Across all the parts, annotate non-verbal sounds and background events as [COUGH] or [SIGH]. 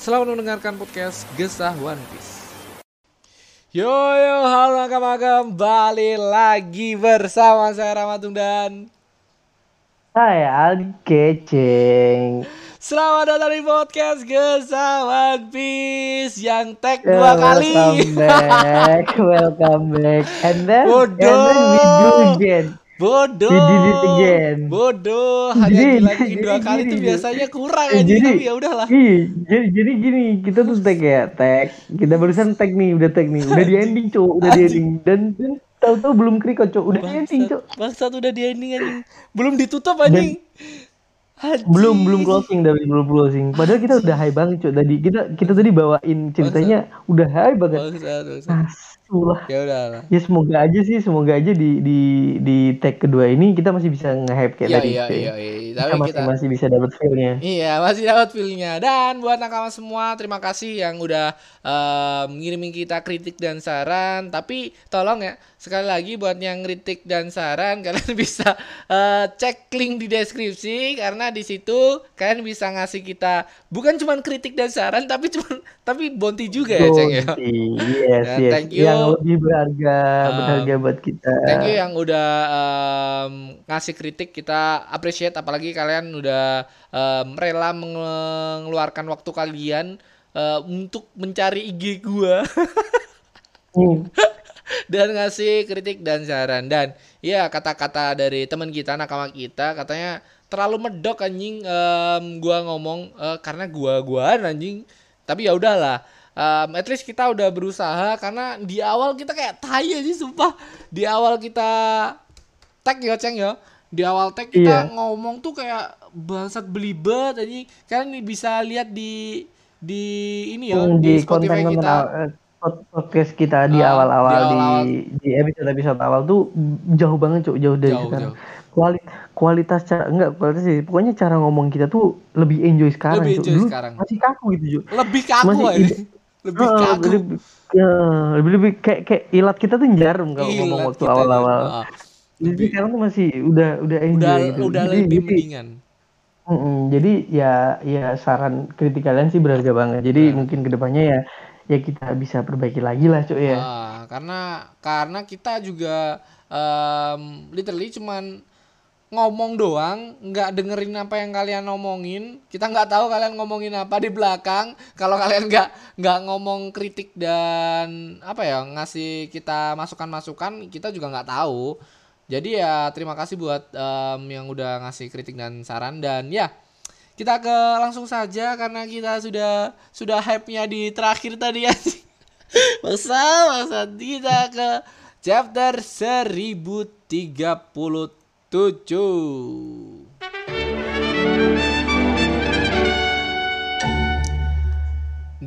selamat mendengarkan podcast Gesah One Piece. Yo yo, halo nakama kembali lagi bersama saya Ramatung dan Saya Aldi Keceng. Selamat datang di podcast Gesah One Piece yang tag dua kali. Welcome back. Welcome back. And then, Bodoh. and then we do again. Bodoh. We did it again. Bodoh. Hanya Jadi- lagi dua jadi kali Jo. biasanya kurang aja jadi- tapi ya udahlah. Ih, jadi, jadi gini, kita tuh tag ya, tag. Kita barusan tag nih, udah tag nih, udah di ending cowok, udah di ending. Dan, dan tahu-tahu belum klik cowok, udah di ending cowok. Bangsat udah di ending anjing. Belum ditutup anjing. Anjing. belum belum closing dari belum closing padahal kita udah high banget cuy tadi kita kita tadi bawain ceritanya udah high banget Asulah. Ya udahlah. ya semoga aja sih semoga aja di di di tag kedua ini kita masih bisa nge-hype kayak Iya tadi iya iya iya. kita Tapi masih kita masih bisa dapat feel-nya Iya masih dapat feel-nya Dan buat nakama semua Terima kasih yang udah em, ngirimin kita kritik dan saran Tapi tolong ya Sekali lagi buat yang kritik dan saran [LAUGHS] Kalian bisa eh, cek link di deskripsi Karena di situ Kalian bisa ngasih kita Bukan cuma kritik dan saran Tapi cuma [LAUGHS] Tapi bonti juga ya Ceng ya yes Ya, yes thank you. yang lebih berharga Um, berharga buat kita Thank you yang udah em, ngasih kritik kita appreciate apalagi kalian udah em, rela mengeluarkan waktu kalian eh, untuk mencari IG gua [LAUGHS] Hmm. Dan ngasih kritik dan saran. Dan ya kata-kata dari teman kita nakama kita katanya terlalu medok anjing. Em, gua ngomong eh, karena gua guaan anjing. Tapi ya udahlah. Em, at least kita udah berusaha karena di awal kita kayak tai aja sumpah. Di awal kita tag ya ceng ya. Di awal tag kita Iya. ngomong tuh kayak bangsat belibet anjing. Kalian bisa lihat di di ini ya Hmm, di, di Spotify kita. Eh, podcast kita di Ah, awal-awal di di, awal-awal. di episode episode awal tuh jauh banget cuk jauh dari Jauh, sekarang. jauh. Kuali- kualitas cara enggak kualitas sih. Pokoknya cara ngomong kita tuh lebih enjoy sekarang Lebih enjoy Dulu sekarang. masih kaku gitu cuk. Lebih kaku Masih aja. ide- [LAUGHS] lebih Ah, kaku. lebih, ya, lebih lebih kayak kayak ilat kita tuh jarum kalau ngomong Ilat waktu kita awal-awal. Ah, jadi lebih- sekarang tuh masih udah udah enjoy udah gitu. udah jadi, lebih jadi, mendingan. Mm-mm, jadi ya ya saran kritik kalian sih berharga banget. Jadi Benar. mungkin ke depannya ya ya kita bisa perbaiki lagi lah cuk ya Ah, karena karena kita juga em, literally cuman ngomong doang, nggak dengerin apa yang kalian ngomongin. Kita nggak tahu kalian ngomongin apa di belakang. Kalau kalian nggak nggak ngomong kritik dan apa ya ngasih kita masukan-masukan, kita juga nggak tahu. Jadi ya terima kasih buat em, yang udah ngasih kritik dan saran dan ya kita ke langsung saja karena kita sudah sudah hype-nya di terakhir tadi ya. [LAUGHS] Masa masa kita ke chapter 1037.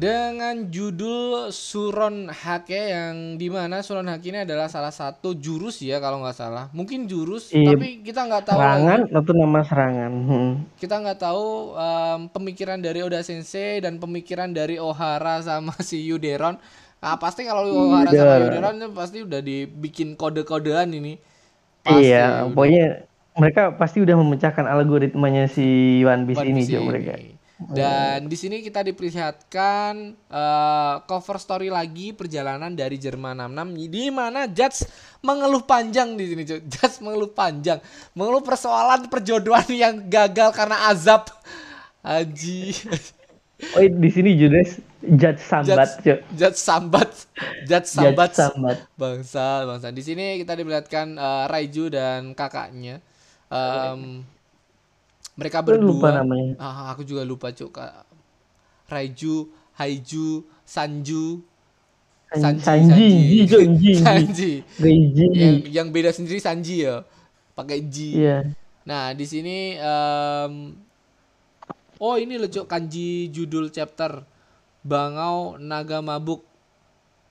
Dengan judul Suron Hake yang di mana Suron Hake ini adalah salah satu jurus ya kalau nggak salah. Mungkin jurus, Iya, tapi kita nggak tahu serangan atau nama serangan hmm. Kita nggak tahu em, pemikiran dari Oda Sensei dan pemikiran dari Ohara sama si Yuderon. Nah, pasti kalau Ohara sama Yuderon. Pasti udah dibikin kode-kodean ini. Pasti iya udah. pokoknya mereka pasti udah memecahkan algoritmanya si One Piece One ini Piece ini. mereka Dan di sini kita diperlihatkan eh, cover story lagi perjalanan dari Jerman 66 di mana Judge mengeluh panjang di sini, Cuk. Judge mengeluh panjang, mengeluh persoalan perjodohan yang gagal karena azab. Aji. [LAUGHS] oh di sini Judes Judge Sambat cuk Judge Sambat. Judge Judge Sambat. Sambat Bangsa, bangsa. Di sini kita diperlihatkan eh, Raiju dan kakaknya. Em, mereka Lu lupa berdua. namanya Ah, aku juga lupa cuk. Kak. Raiju, Haiju, Sanju, San- Sanji Ji cuk Ji Ji [LAUGHS] Sanji. Reiji Yang, yang beda sendiri Sanji ya. Pakai Ji. iya Nah, di sini em, Oh, ini loh Cuk, kanji judul chapter. Bangau Naga Mabuk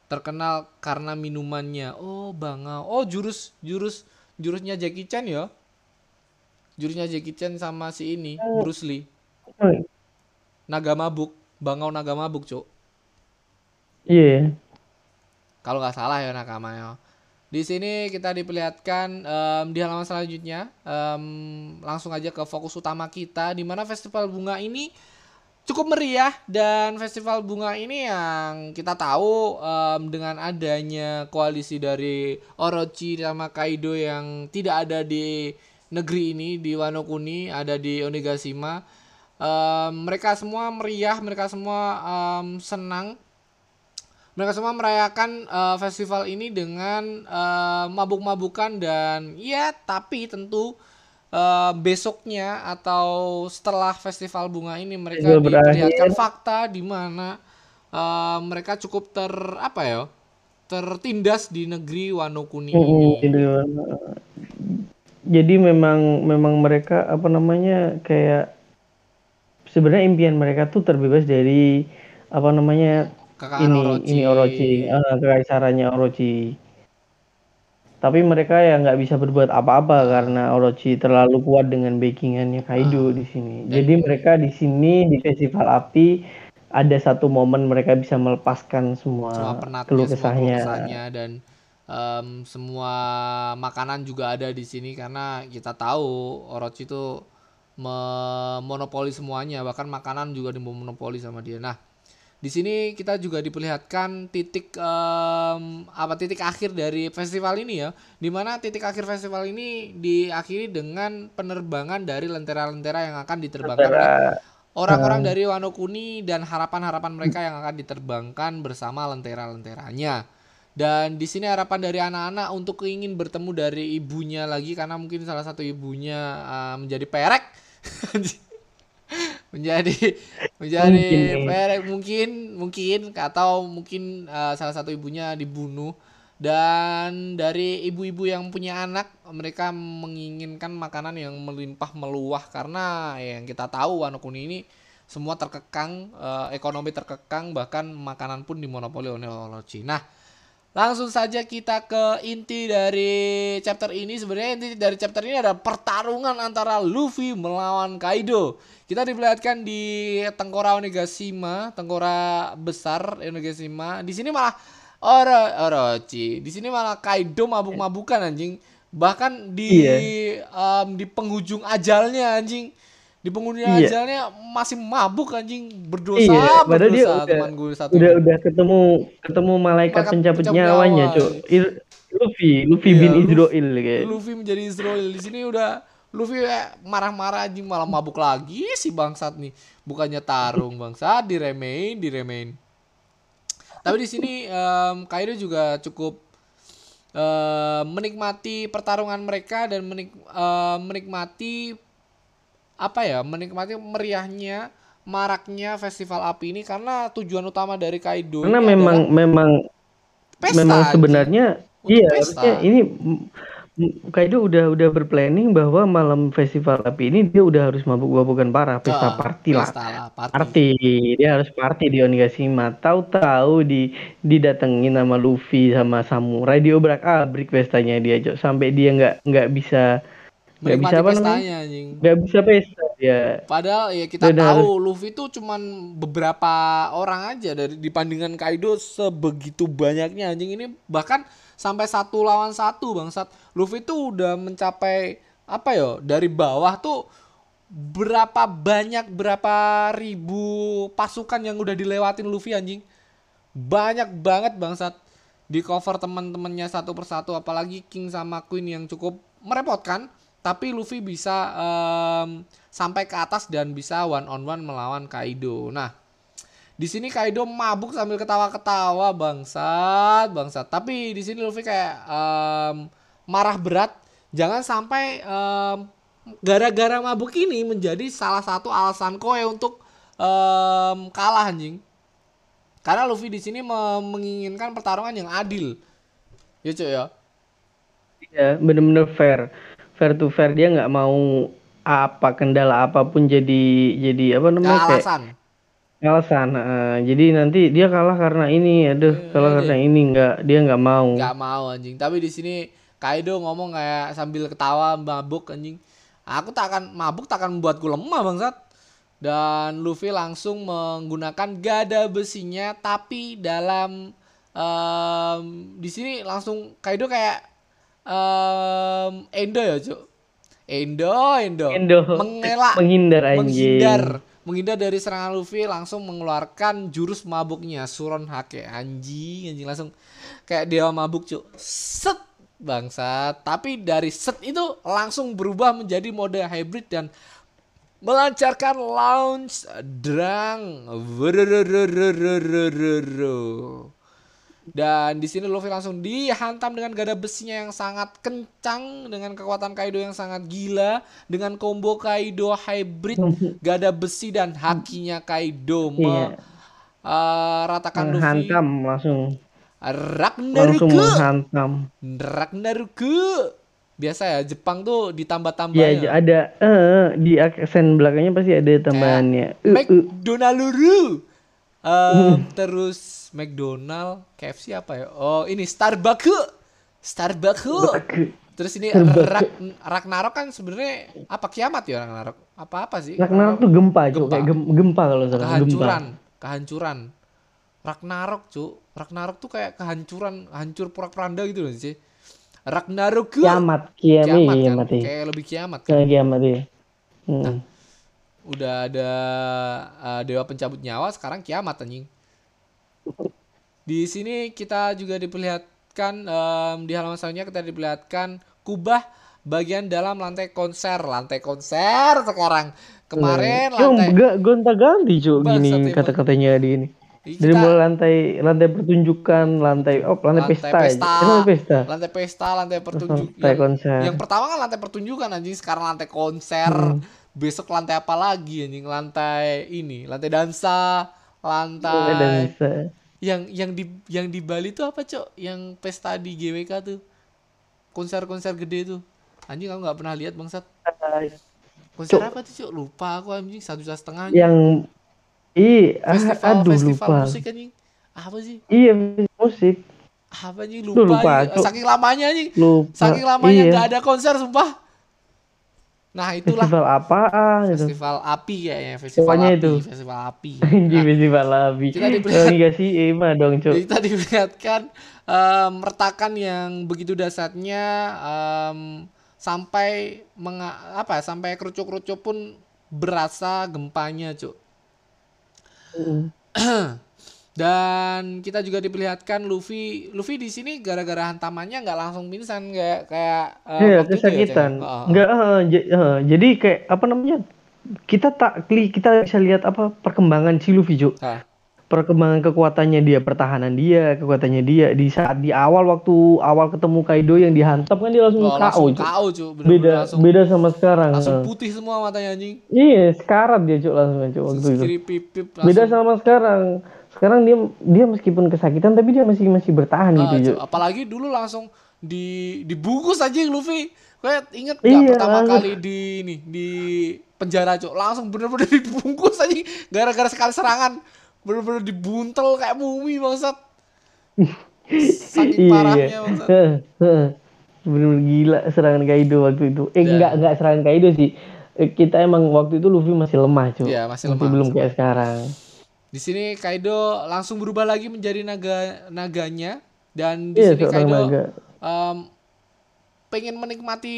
terkenal karena minumannya. Oh, Bangau. Oh, jurus jurus jurusnya Jackie Chan ya. Jurusnya Jackie Chan sama si ini, Bruce Lee. Oh, Naga Mabuk, Bangau Naga Mabuk, Cuk. Iya. Kalau nggak salah ya nakamanya. Di sini kita diperlihatkan em, di halaman selanjutnya em, langsung aja ke fokus utama kita di mana festival bunga ini cukup meriah dan festival bunga ini yang kita tahu em, dengan adanya koalisi dari Orochi sama Kaido yang tidak ada di negeri ini di Wano Kuni ada di Onigashima. Em, mereka semua meriah mereka semua em, senang. Mereka semua merayakan eh, festival ini dengan eh, mabuk-mabukan dan ya tapi tentu eh, besoknya atau setelah festival bunga ini mereka diperlihatkan fakta di mana eh, mereka cukup ter apa ya tertindas di negeri Wano Kuni ini. Jadi memang memang mereka apa namanya kayak sebenarnya impian mereka tuh terbebas dari apa namanya Kekayaan ini Orochi. ini Orochi, eh, kekaisarannya Orochi. Tapi mereka ya nggak bisa berbuat apa-apa karena Orochi terlalu kuat dengan backingannya Kaido di sini. Jadi mereka di sini di festival api ada satu momen mereka bisa melepaskan semua, keluh kesahnya dan em, semua makanan juga ada di sini karena kita tahu Orochi itu memonopoli semuanya bahkan makanan juga dimonopoli sama dia. Nah, di sini kita juga diperlihatkan titik em, apa titik akhir dari festival ini ya, di mana titik akhir festival ini diakhiri dengan penerbangan dari lentera-lentera yang akan diterbangkan oleh Antara orang-orang dari Wano Kuni dan harapan-harapan mereka yang akan diterbangkan bersama lentera-lenteranya. Dan di sini harapan dari anak-anak untuk ingin bertemu dari ibunya lagi karena mungkin salah satu ibunya uh, menjadi perek. [LAUGHS] menjadi menjadi Mungkin nih. perek mungkin mungkin atau mungkin uh, salah satu ibunya dibunuh dan dari ibu-ibu yang punya anak mereka menginginkan makanan yang melimpah meluah karena ya, yang kita tahu Wano Kuni ini semua terkekang eh, ekonomi terkekang bahkan makanan pun dimonopoli oleh Orochi. Nah, langsung saja kita ke inti dari chapter ini. Sebenarnya inti dari chapter ini ada pertarungan antara Luffy melawan Kaido. Kita diperlihatkan di Tengkora Onigashima, Tengkora besar Onigashima. Di sini malah Oro Orochi. Di sini malah Kaido mabuk-mabukan anjing. Bahkan di Iya. em, di penghujung ajalnya anjing. Di penghujung Iya. ajalnya masih mabuk anjing berdosa Iya, padahal dia berdosa udah teman gue satu udah udah ketemu ketemu malaikat pencabut nyawanya. Il- Luffy, Luffy Iya, bin Israel kayak. Luffy menjadi Israel di sini udah Luffy kayak marah-marah anjing malah mabuk lagi si bangsat nih. Bukannya tarung bangsat diremehin, diremehin. Tapi di sini em, Kaido juga cukup em, menikmati pertarungan mereka dan menik- em, menikmati apa ya? Menikmati meriahnya maraknya festival api ini karena tujuan utama dari Kaido Karena ini memang memang pesta, memang sebenarnya iya pesta. harusnya ini Kaido udah udah berplanning bahwa malam festival api ini dia udah harus mabuk-mabukan parah, pesta Ah, party lah. pesta lah, party. Party, dia harus party di Onigashima. Tahu-tahu di didatengin sama Luffy sama samurai diobrak-abrik pestanya dia. Sampai dia nggak nggak bisa nggak Menikmati bisa apa namanya? pestanya anjing. nggak bisa pesta dia. Padahal ya kita Benar. tahu Luffy itu cuman beberapa orang aja dari dibandingkan Kaido sebegitu banyaknya anjing ini bahkan sampai satu lawan satu bangsat. Luffy itu udah mencapai apa ya dari bawah tuh berapa banyak berapa ribu pasukan yang udah dilewatin Luffy anjing. Banyak banget bangsat di cover teman-temannya satu persatu apalagi King sama Queen yang cukup merepotkan tapi Luffy bisa em, sampai ke atas dan bisa one on one melawan Kaido. Nah, di sini Kaido mabuk sambil ketawa-ketawa bangsat, bangsat. Tapi di sini Luffy kayak em, marah berat. Jangan sampai em, gara-gara mabuk ini menjadi salah satu alasan Koe untuk em, kalah anjing. Karena Luffy di sini me- menginginkan pertarungan yang adil. Ya cuy ya. Ya, bener-bener fair fair to fair dia nggak mau apa kendala apa pun jadi jadi apa namanya alasan kayak alasan. Alasan uh, jadi nanti dia kalah karena ini aduh hmm, kalah ini. karena ini nggak dia nggak mau. Nggak mau anjing. Tapi di sini Kaido ngomong kayak sambil ketawa mabuk anjing. Aku tak akan mabuk tak akan membuatku lemah bangsat. Dan Luffy langsung menggunakan gada besinya tapi dalam um, di sini langsung Kaido kayak um, Endo ya cuk? Endo Endo, Endo. mengelak. Menghindar anjing. Menghindar. Menghindar dari serangan Luffy langsung mengeluarkan jurus mabuknya Suron Hake. Anjing anjing langsung kayak dia mabuk cuk. Set bangsa tapi dari set itu langsung berubah menjadi mode hybrid dan melancarkan launch drang. Dan di sini Luffy langsung dihantam dengan gada besinya yang sangat kencang dengan kekuatan Kaido yang sangat gila dengan combo Kaido hybrid [LAUGHS] gada besi dan hakinya Kaido me, iya. uh, ratakan Luffy. Hantam langsung. Ragnaruku. Langsung. Ragnaruku. Biasa ya Jepang tuh ditambah-tambah. Iya, ada uh, di aksen belakangnya pasti ada tambahannya. Uh, uh. McDonald's. Em, [LAUGHS] terus McDonald KFC apa ya? Oh ini Starbucks. Starbucks. Terus ini Rak, Ragnarok kan sebenarnya apa? Kiamat ya Ragnarok? Apa apa sih? Ragnarok tuh gempa, Cuk. Gempa. Kayak gem- gempa kalau salah, gempa. kehancuran. Kehancuran. Ragnarok cu Ragnarok tuh kayak kehancuran hancur porak-poranda gitu loh sih. Ragnarok. Kiamat, kiamat, kiamat kan? kiamat ya. kayak lebih kiamat kan? Kayak kiamat ya. Hmm. Udah ada uh, dewa pencabut nyawa sekarang kiamat anjing di sini kita juga diperlihatkan em, di halaman selanjutnya kita diperlihatkan kubah bagian dalam lantai konser lantai konser sekarang kemarin Cuma lantai gak gonta ganti Bangsat gini emang. kata-katanya di ini. Ih, Dari kita- mulai lantai lantai pertunjukan, lantai oh lantai, pesta, aja. Eh, lantai pesta. lantai pesta lantai pertunjukan Lantai konser. yang pertama kan lantai pertunjukan anjing sekarang lantai konser Hmm. Besok lantai apa lagi anjing? Lantai ini lantai dansa lantai Lantai dansa. yang yang di yang di Bali tuh apa cok? Yang pesta di GWK tuh. Konser-konser gede tuh. Anjing aku nggak pernah lihat bangsat. Konser apa tuh cok? Lupa aku anjing. Satu juta setengah anjing. Yang i ah, festival aduh festival lupa. musik anjing. Apa sih? Iya musik. Apa anjing? Duh, lupa, lupa, anjing. Saking lamanya anjing. Lupa. saking lamanya iya. nggak ada konser sumpah nah itulah Festival apaan gitu. festival api kayaknya festival Pokoknya api itu. festival api [LAUGHS] Anjing festival labi. kita diperlihat- Kalau dikasih Ema dong cuk. Jadi tadi melihatkan em, retakan yang begitu dasarnya em, sampai menga- apa sampai kerucuk-kerucuk pun berasa gempanya, Cuk. Mm. [CLEARS THROAT] Dan kita juga diperlihatkan Luffy, Luffy di sini gara-gara hantamannya nggak langsung pingsan kayak kayak eh, ya, Cuk. kesakitan. Heeh. Enggak, eh, j- eh, jadi kayak apa namanya? Kita tak kita bisa lihat apa perkembangan si Luffy, Cuk. Nah, Perkembangan kekuatannya dia, pertahanan dia, kekuatannya dia di saat di awal waktu awal ketemu Kaido yang dihantam kan dia langsung oh, KO, langsung. KO, Cuk. Bener-bener Beda langsung, beda sama sekarang. langsung putih semua matanya anjing. Iya, sekarat dia, Cuk, langsung, Cuk, waktu itu. Pipip Beda langsung sama sekarang. Sekarang dia dia meskipun kesakitan tapi dia masih masih bertahan Ah, gitu. Cuk. Apalagi dulu langsung di dibungkus aja Luffy. Kayak inget gak Iya, pertama langsung. kali di ini di penjara cuk langsung bener-bener [LAUGHS] dibungkus aja gara-gara sekali serangan bener-bener dibuntel kayak mumi bangsat. Saking parahnya bangsat. Heeh, [LAUGHS] heeh. Bener-bener gila serangan Kaido waktu itu. Eh Ya. enggak enggak serangan Kaido sih. Eh, kita emang waktu itu Luffy masih lemah, Cuk. Iya, masih lemah, belum masih kayak sekarang. Di sini Kaido langsung berubah lagi menjadi naga naganya. Dan di Iya, sini Kaido naga. em, pengen menikmati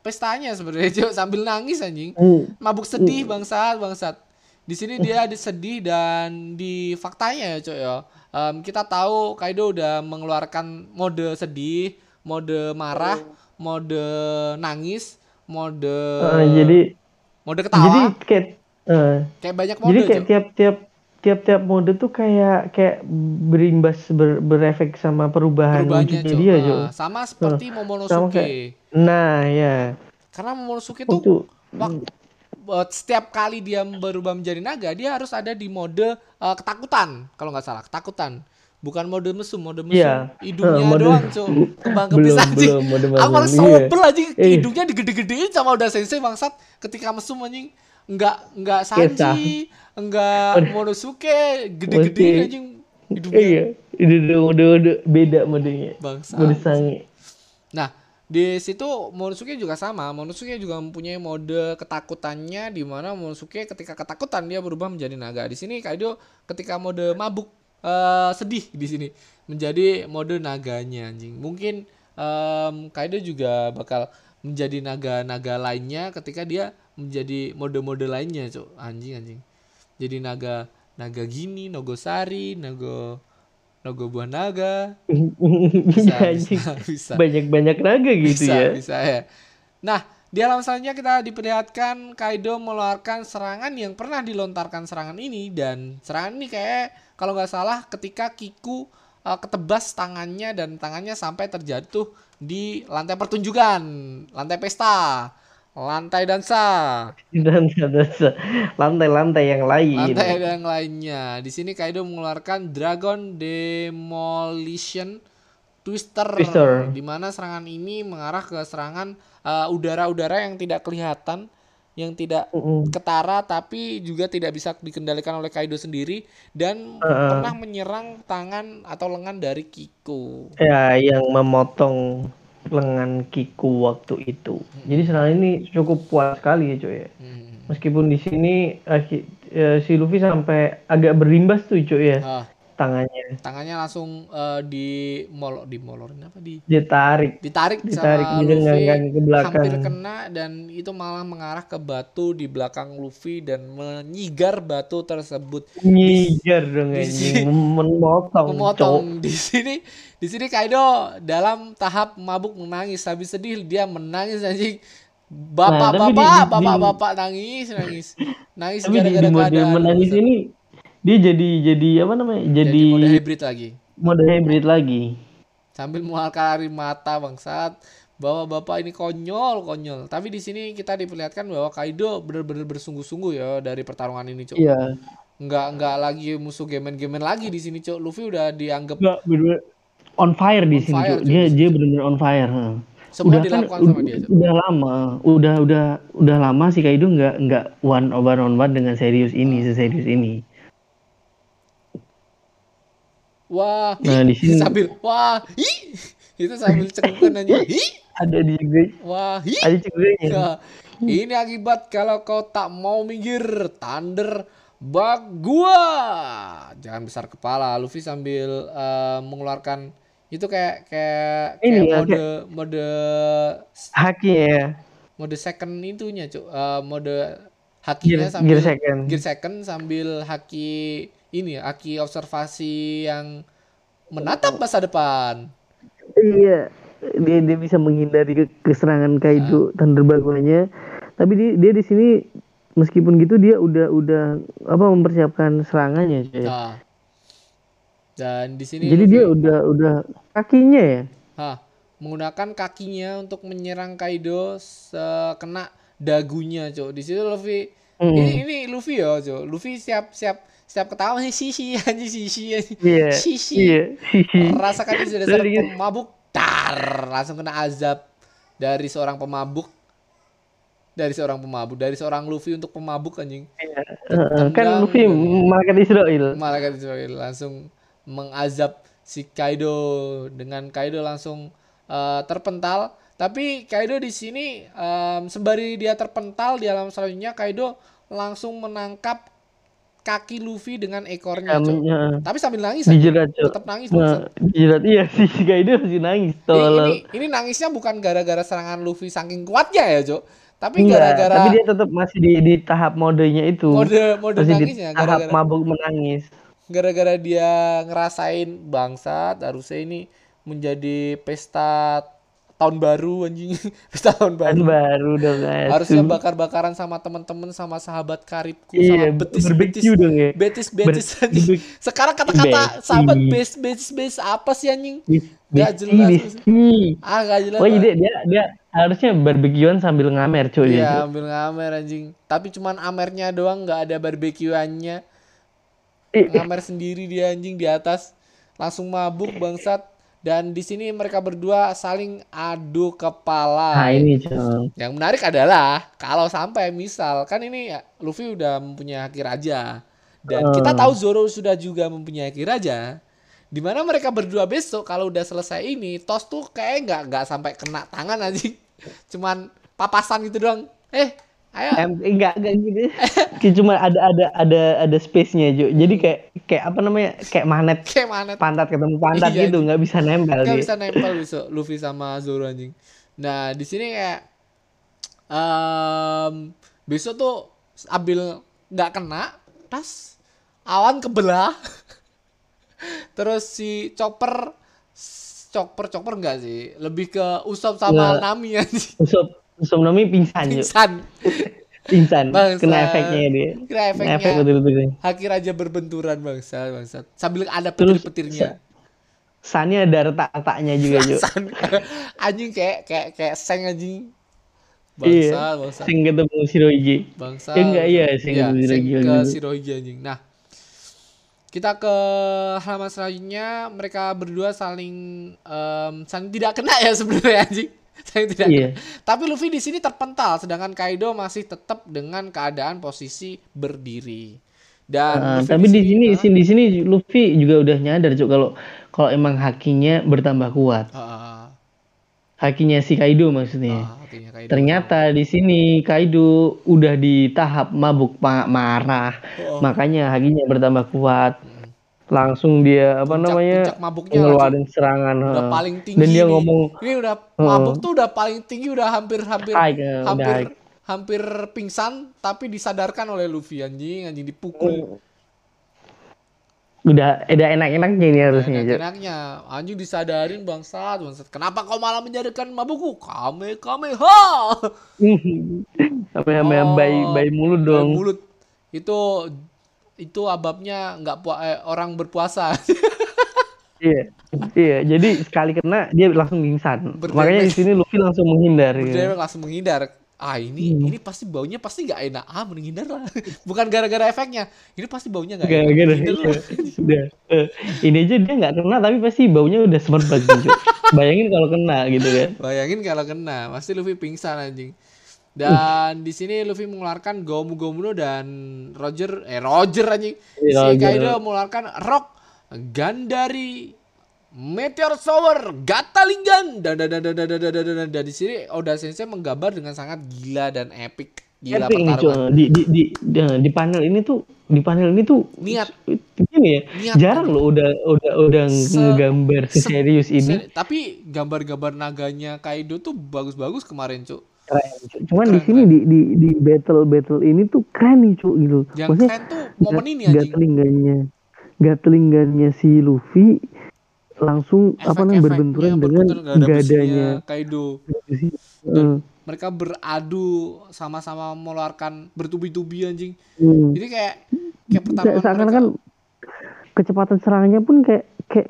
pestanya sebenarnya [LAUGHS] sambil nangis anjing. Hmm. mabuk sedih bangsat bangsat. Di sini dia sedih dan di faktanya ya cok ya. Em, kita tahu Kaido udah mengeluarkan mode sedih mode marah mode nangis mode Eh, jadi mode ketawa. jadi kayak eh, kayak banyak mode jadi kayak tiap-tiap tiap-tiap mode tuh kayak kayak berimbas ber- berefek sama perubahan perubahannya wujudnya dia, Ah, Cok. sama seperti sama Momonosuke kayak- Nah, ya. karena Momonosuke tuh Untuk wak- buat setiap kali dia berubah menjadi naga dia harus ada di mode eh, ketakutan kalau nggak salah ketakutan bukan mode mesum mode mesum Iya. hidungnya Eh, mode- doang cuk kembang kepis anjing mode aku mesum, iya. sobel anjing Eh. hidungnya digede-gedein sama udah sensei bangsat ketika mesum anjing nggak nggak Sanji, nggak Monosuke, gede-gede anjing hidupnya Iya, udah udah udah, udah beda modenya. bangsa. Mode sange. Nah, di situ Monosuke juga sama. Monosuke juga mempunyai mode ketakutannya di mana Monosuke ketika ketakutan dia berubah menjadi naga. Di sini Kaido ketika mode mabuk eh, sedih di sini menjadi mode naganya anjing. Mungkin em, Kaido juga bakal menjadi naga-naga lainnya ketika dia menjadi mode-mode lainnya, Cuk. Anjing anjing. Jadi naga naga gini, Nogosari, Nago Naga buah naga. [LAUGHS] Bisa, bisa, [LAUGHS] bisa Banyak-banyak naga gitu bisa, ya. bisa ya. Nah, di alam selanjutnya kita diperlihatkan Kaido mengeluarkan serangan yang pernah dilontarkan serangan ini dan serangan ini kayak kalau nggak salah ketika Kiku uh, ketebas tangannya dan tangannya sampai terjatuh di lantai pertunjukan, lantai pesta, lantai dansa, Dan dan lantai-lantai yang lain. lantai yang lainnya. Di sini Kaido mengeluarkan Dragon Demolition Twister, Twister. di mana serangan ini mengarah ke serangan uh, udara-udara yang tidak kelihatan, yang tidak Mm-mm. ketara tapi juga tidak bisa dikendalikan oleh Kaido sendiri dan Heeh. pernah menyerang tangan atau lengan dari Kiko. Ya, yang memotong lengan Kiku waktu itu. Jadi serangan ini cukup kuat sekali ya cuy ya. Hmm. Meskipun di sini eh, ki- eh, si Luffy sampai agak berimbas tuh cuy ya Ah, tangannya. tangannya langsung uh, di molor di molorin apa? Di Dia tarik. ditarik, Ditarik, sama Luffy. ke belakang. hampir kena dan itu malah mengarah ke batu di belakang Luffy dan menyigar batu tersebut. Nyigar dong Di memotong, memotong. di sini di sini Kaido dalam tahap mabuk menangis. Habis sedih dia menangis anjing. Nah, tapi bapak-bapak di- di- bapak-bapak nangis nangis. [LAUGHS] Nangis Tapi di, di gara-gara mode keadaan menangis ini dia jadi jadi apa namanya? Jadi, jadi mode hybrid lagi mode hybrid lagi. sambil mengeluarkan air mata bangsat bahwa bapak ini konyol konyol tapi di sini kita diperlihatkan bahwa Kaido benar-benar bersungguh-sungguh ya dari pertarungan ini cok Iya. nggak nggak lagi musuh gemen-gemen lagi di sini cok Luffy udah dianggap Enggak bener on fire di On sini, fire. Cuk, Dia di dia benar-benar on fire. ha. Semua udah kan sama dia, udah lama, udah udah udah lama sih Kaido nggak nggak one over on one dengan serius ini, seserius ini. Wah. Nah, di sini- sambil wah hi. Itu sambil cengkukan aja hi. Ada di wah hi. Ada juga Nah, ini akibat kalau kau tak mau minggir Thunder bag gua. Jangan besar kepala Luffy sambil eh, mengeluarkan itu kayak kayak kayak Ini ya, mode mode Haki ya, mode second itunya cuk. Eh, mode gear, hakinya sambil gear second. gear second sambil haki ini ya haki observasi yang menatap masa depan Iya, dia dia bisa menghindari ke- keserangan. Kaido Thunderbaguanya. Tapi dia dia di sini meskipun gitu dia udah udah apa mempersiapkan serangannya, cuy. nah dan di sini Jadi Luffy- dia udah udah kakinya ya. Hah, menggunakan kakinya untuk menyerang Kaido sekena dagunya, Cok. Di situ Luffy Mm. ini ini Luffy ya, Cok. Luffy siap siap ketawa nih sisi anjing sisi anjing. Iya. Sisi. Iya. Rasakan [LAUGHS] Terus dasar dia- pemabuk. Tar, langsung kena azab dari seorang pemabuk. Dari seorang pemabuk, dari seorang Luffy untuk pemabuk anjing. Heeh, kan Tendang Luffy dan- malaikat Israel. Malaikat Israel langsung mengazab si Kaido dengan Kaido langsung eh, terpental. Tapi Kaido di sini em, sembari dia terpental di alam selanjutnya Kaido langsung menangkap kaki Luffy dengan ekornya. Cok. Heeh. Tapi sambil nangis aja. Cok. Tetap nangis. Nah, dijerat iya si Kaido masih nangis Ini, ini, ini nangisnya bukan gara-gara serangan Luffy saking kuatnya ya, Cok. Tapi gara-gara tapi dia tetap masih di, di tahap modenya itu. mode mode masih nangisnya di tahap gara-gara mabuk menangis. gara-gara dia ngerasain bangsat harusnya ini menjadi pesta tahun baru anjing [LAUGHS] pesta tahun baru baru dong asu. harusnya bakar-bakaran sama temen-temen sama sahabat karibku Iya, sama betis betis dong ya. betis betis Ber- anjing sekarang kata-kata Besi. sahabat bes betis bes apa sih anjing besi, jelas. besi. ah gak jelas Oh iya dia, dia, harusnya barbekyuan sambil ngamer cuy. Iya ambil ngamer anjing tapi cuman amernya doang nggak ada barbekyuannya Eh, ngamer sendiri dia anjing di atas langsung mabuk bangsat dan di sini mereka berdua saling adu kepala. Nah ini Cong. Yang menarik adalah kalau sampai misal kan ini Luffy udah mempunyai haki raja dan Hmm. kita tahu Zoro sudah juga mempunyai haki raja. Di mana mereka berdua besok kalau udah selesai ini, tos tuh kayak nggak nggak sampai kena tangan aja, [LAUGHS] cuman papasan gitu doang. Eh, ayo. Em, enggak enggak gitu. Cuma ada ada ada ada space-nya, Jo. Jadi kayak kayak apa namanya? Kayak magnet Kayak mana? pantat ketemu pantat Iya, gitu, nggak bisa nempel Nggak bisa nempel besok Luffy sama Zoro anjing. Nah di sini kayak em, besok tuh ambil nggak kena, tas awan kebelah. [LAUGHS] Terus si Chopper Chopper Chopper enggak sih, lebih ke Usop sama Nggak. Nami anjing. Usop Usop Nami pingsan, Jo. Pingsan. Pingsan. [LAUGHS] Bangsat. Kena efeknya dia. Kena efeknya. efek betul-betul. Haki Raja berbenturan bangsa bangsat. Sambil ada petir-petirnya. Sannya ada retak-retaknya juga. [LAUGHS] San. [LAUGHS] anjing kayak kayak kayak seng anjing. Iya. Bangsa, bangsa. Sing ketemu Shirohige. Bangsa. Eh, enggak, iya, sing Iya, ke sing Shirohige ke gitu. Shirohige anjing. Nah, kita ke halaman selanjutnya mereka berdua saling em, saling tidak kena ya sebenarnya anjing. [LAUGHS] Saling tidak Iya. kena. Tapi Luffy di sini terpental sedangkan Kaido masih tetap dengan keadaan posisi berdiri. Dan Luffy tapi di sini sini di sini Luffy juga udah nyadar Cuk kalau kalau emang hakinya bertambah kuat. ah, Hakinya si Kaido maksudnya. artinya Kaido. Ternyata di sini Kaido udah di tahap mabuk ma- marah. Oh. Makanya hakinya bertambah kuat. Langsung dia apa Puncak- namanya? puncak mabuknya ngeluarin serangan. udah paling tinggi Dan dia nih. ngomong ini udah mabuk tuh udah paling tinggi udah hampir hampir High, hampir high. hampir pingsan tapi disadarkan oleh Luffy anjing anjing dipukul udah udah enak-enaknya ini harusnya, Cuk. enaknya anjing disadarin bangsat bangsat kenapa kau malah menjadikan mabukku kame kame ha Sampai sampai Oh. bayi bayi mulut dong. mulut itu itu ababnya nggak pua- eh, orang berpuasa [LAUGHS] Iya. Iya, jadi sekali kena dia langsung pingsan. Makanya di sini Luffy langsung menghindar gitu. Dia langsung menghindar ah ini Hmm. ini pasti baunya pasti nggak enak ah menghindar lah [LAUGHS] bukan gara-gara efeknya ini pasti baunya nggak enak Gara-gara Menghindar lah. [LAUGHS] iya, udah. Eh, ini aja dia nggak kena tapi pasti baunya udah semerbak gitu. Bayangin kalau kena gitu kan. Bayangin kalau kena, pasti Luffy pingsan anjing. Dan di sini Luffy mengeluarkan Gomu Gomuno dan Roger eh Roger anjing. Si Iya, Roger. Kaido mengeluarkan Rock Gandari Meteor Shower Gatalingan dan dan dan dan dan dan dan, dan, dan, di sini Oda Sensei menggambar dengan sangat gila dan epic gila Epic pertarungan. Di, di, di, di, di panel ini tuh di panel ini tuh Niat. gini ya Niat, jarang loh udah udah udah Se- ngegambar se- serius ini Se- Tapi gambar-gambar naganya Kaido tuh bagus-bagus kemarin, Cuk. Keren cuman di Keren, sini di, di di battle battle ini tuh keren nih cuy gitu Yang Maksudnya keren tuh momen ini anjing. Gatlingannya Gatlingannya si Luffy langsung apa namanya berbenturan dengan ada besinya gadanya Kaido. Dan mereka beradu sama-sama mengeluarkan bertubi-tubi anjing. Hmm. Jadi kayak kayak Kayak pertarungan seakan-akan kecepatan serangannya pun kayak kayak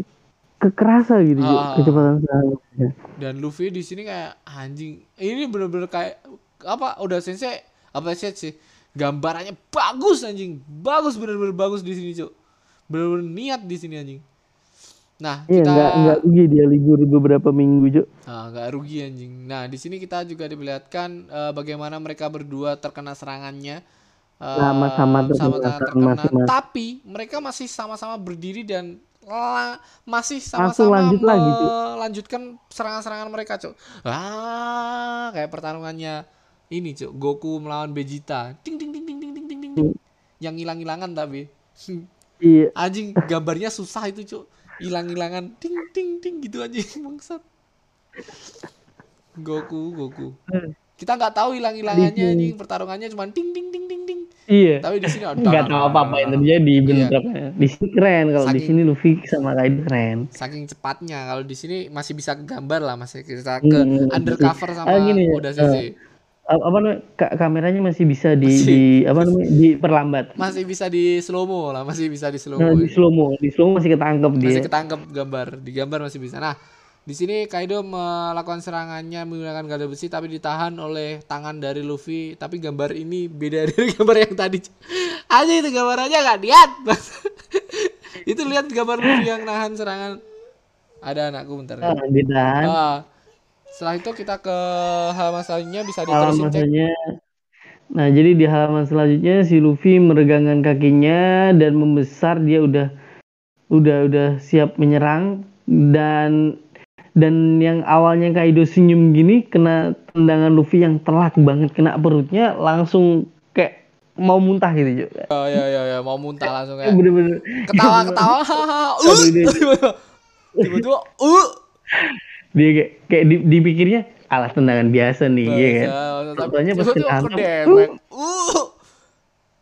kekerasa gitu Ah. kecepatan serangannya dan Luffy di sini kayak anjing. Ini bener-bener kayak apa udah sensei apa sih gambarannya bagus anjing. Bagus bener-bener bagus di sini, Cuk. Bener-bener niat di sini anjing. Nah, Iya kita nggak nggak rugi dia libur beberapa minggu Cuk. Ah, nggak rugi anjing. Nah, di sini kita juga diperlihatkan eh, bagaimana mereka berdua terkena serangannya. Eh, Sama-sama terkena, sama-sama terkena, masing-masing. tapi mereka masih sama-sama berdiri dan la- masih sama-sama lanjut melanjutkan serangan-serangan mereka, Cuk. Ah, kayak pertarungannya ini, Cuk. Goku melawan Vegeta. Ting ting ting ting ting ting ting ting. ting. Yang hilang-hilangan tapi. Iya [LAUGHS] Anjing gambarnya susah itu, Cuk. Hilang-hilangan ting ting ting gitu anjing [LAUGHS] bangsat. Goku, Goku. Kita nggak tahu hilang-hilangannya anjing, pertarungannya cuma ting ting ting ting. Iya Tapi di sini ada nggak tahu apa-apa yang terjadi bentroknya di sini keren kalau di sini Luffy sama Kaido keren saking cepatnya kalau di sini masih bisa gambar lah masih bisa ke Hmm, undercover sama Ah, gini Oda Sensei. apa apa namanya ka- kameranya masih bisa di, Masih. di apa namanya [LAUGHS] diperlambat Masih bisa di slow mo lah, masih bisa di slow mo. nah, di slow mo di slow mo masih ketangkep dia Masih ketangkep gambar, di gambar masih bisa. Nah, di sini Kaido melakukan serangannya menggunakan gada besi tapi ditahan oleh tangan dari Luffy. Tapi gambar ini beda [LAUGHS] dari gambar yang tadi. Aja itu gambarannya nggak lihat. [LAUGHS] itu lihat gambar Luffy yang nahan serangan ada anakku bentar. Ah, ditahan. Ah, setelah itu kita ke halaman selanjutnya bisa diterusin cek. nah jadi di halaman selanjutnya si Luffy meregangkan kakinya dan membesar dia udah udah udah siap menyerang dan dan yang awalnya Kaido senyum gini kena tendangan Luffy yang telak banget kena perutnya langsung kayak mau muntah gitu Cuk. Oh ya ya ya mau muntah langsung kayak bener-bener. ketawa ketawa. hahaha uh. tiba-tiba uh. Dia kayak, kayak di- dipikirnya alah tendangan biasa nih ya kan? Contohnya pas kehantam, kedemek. Uh.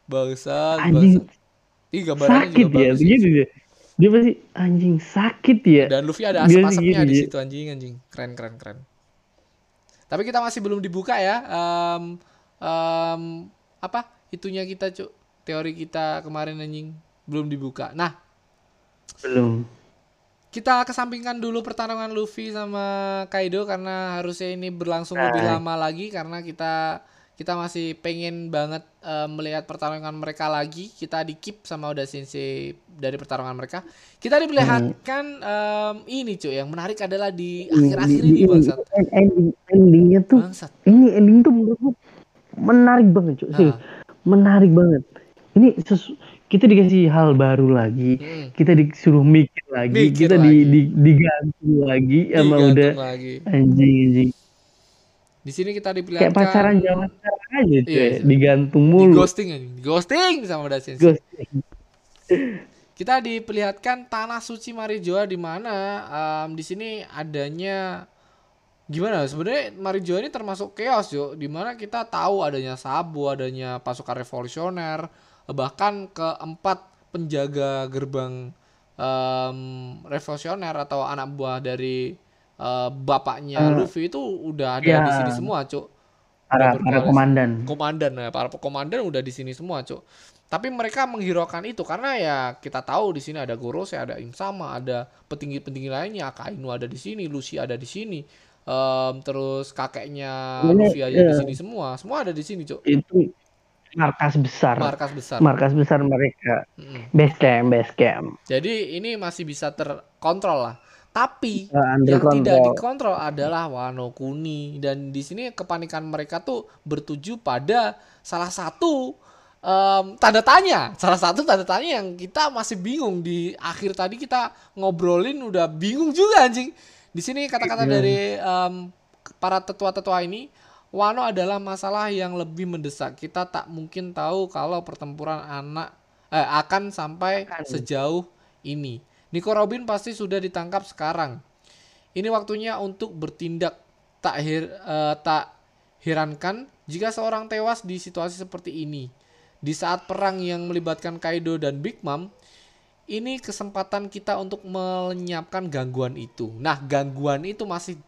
Bangsat, bangsat. Ih, gambarannya sakit juga ya begitu dia dia pasti anjing sakit ya Dan Luffy ada asap-asapnya di situ anjing anjing. Keren keren keren. Tapi kita masih belum dibuka ya. Em, em, apa? Itunya kita, Cuk. Teori kita kemarin anjing belum dibuka. Nah, belum kita kesampingkan dulu pertarungan Luffy sama Kaido karena harusnya ini berlangsung Nah. lebih lama lagi karena kita kita masih pengen banget eh, melihat pertarungan mereka lagi. Kita di keep sama Oda Sensei dari pertarungan mereka. Kita diperlihatkan em, ini cuy yang menarik adalah di akhir-akhir ini bangsat. end- ending endingnya tuh Bangsat. ini ending tuh menurutku menarik banget cuy. Nah. menarik banget ini sesu- kita dikasih hal baru lagi Mm-mm. kita disuruh mikir lagi Mikir kita lagi. di, di digantung lagi sama udah lagi. anjing anjing Di sini kita kayak diperlihatkan pacaran zaman sekarang aja cuy. Iya, iya. digantung di mulu. ghosting ghosting sama Sensei. Ghosting. kita diperlihatkan tanah suci Marijoa di mana? Em, di sini adanya gimana? Sebenarnya Marijoa ini termasuk chaos yo di mana kita tahu adanya Sabu adanya pasukan revolusioner bahkan keempat penjaga gerbang em, revolusioner atau anak buah dari eh, bapaknya Eh, Luffy itu udah ada ya. di sini semua cuk. Para para komandan. Komandan ya para komandan udah di sini semua cuk. Tapi mereka menghiraukan itu karena ya kita tahu di sini ada Gorose ada Insama ada petinggi-petinggi lainnya. Akainu ada di sini Lucy ada di sini. Em, terus kakeknya Ini, Luffy ada di ya. sini semua. Semua ada di sini cuk. itu markas besar. Markas besar. Markas besar mereka. Mm-mm. base camp base camp. Jadi ini masih bisa terkontrol lah tapi Uh, yang tidak control. dikontrol adalah Wano Kuni dan di sini kepanikan mereka tuh bertuju pada salah satu em, tanda tanya salah satu tanda tanya yang kita masih bingung di akhir tadi kita ngobrolin udah bingung juga anjing di sini kata-kata Iya. dari em, para tetua-tetua ini Wano adalah masalah yang lebih mendesak kita tak mungkin tahu kalau pertempuran anak eh, akan sampai Akan. sejauh ini Nico Robin pasti sudah ditangkap sekarang ini waktunya untuk bertindak tak hir, eh, tak herankan jika seorang tewas di situasi seperti ini. Di saat perang yang melibatkan Kaido dan Big Mom, ini kesempatan kita untuk melenyapkan gangguan itu. Nah, gangguan itu masih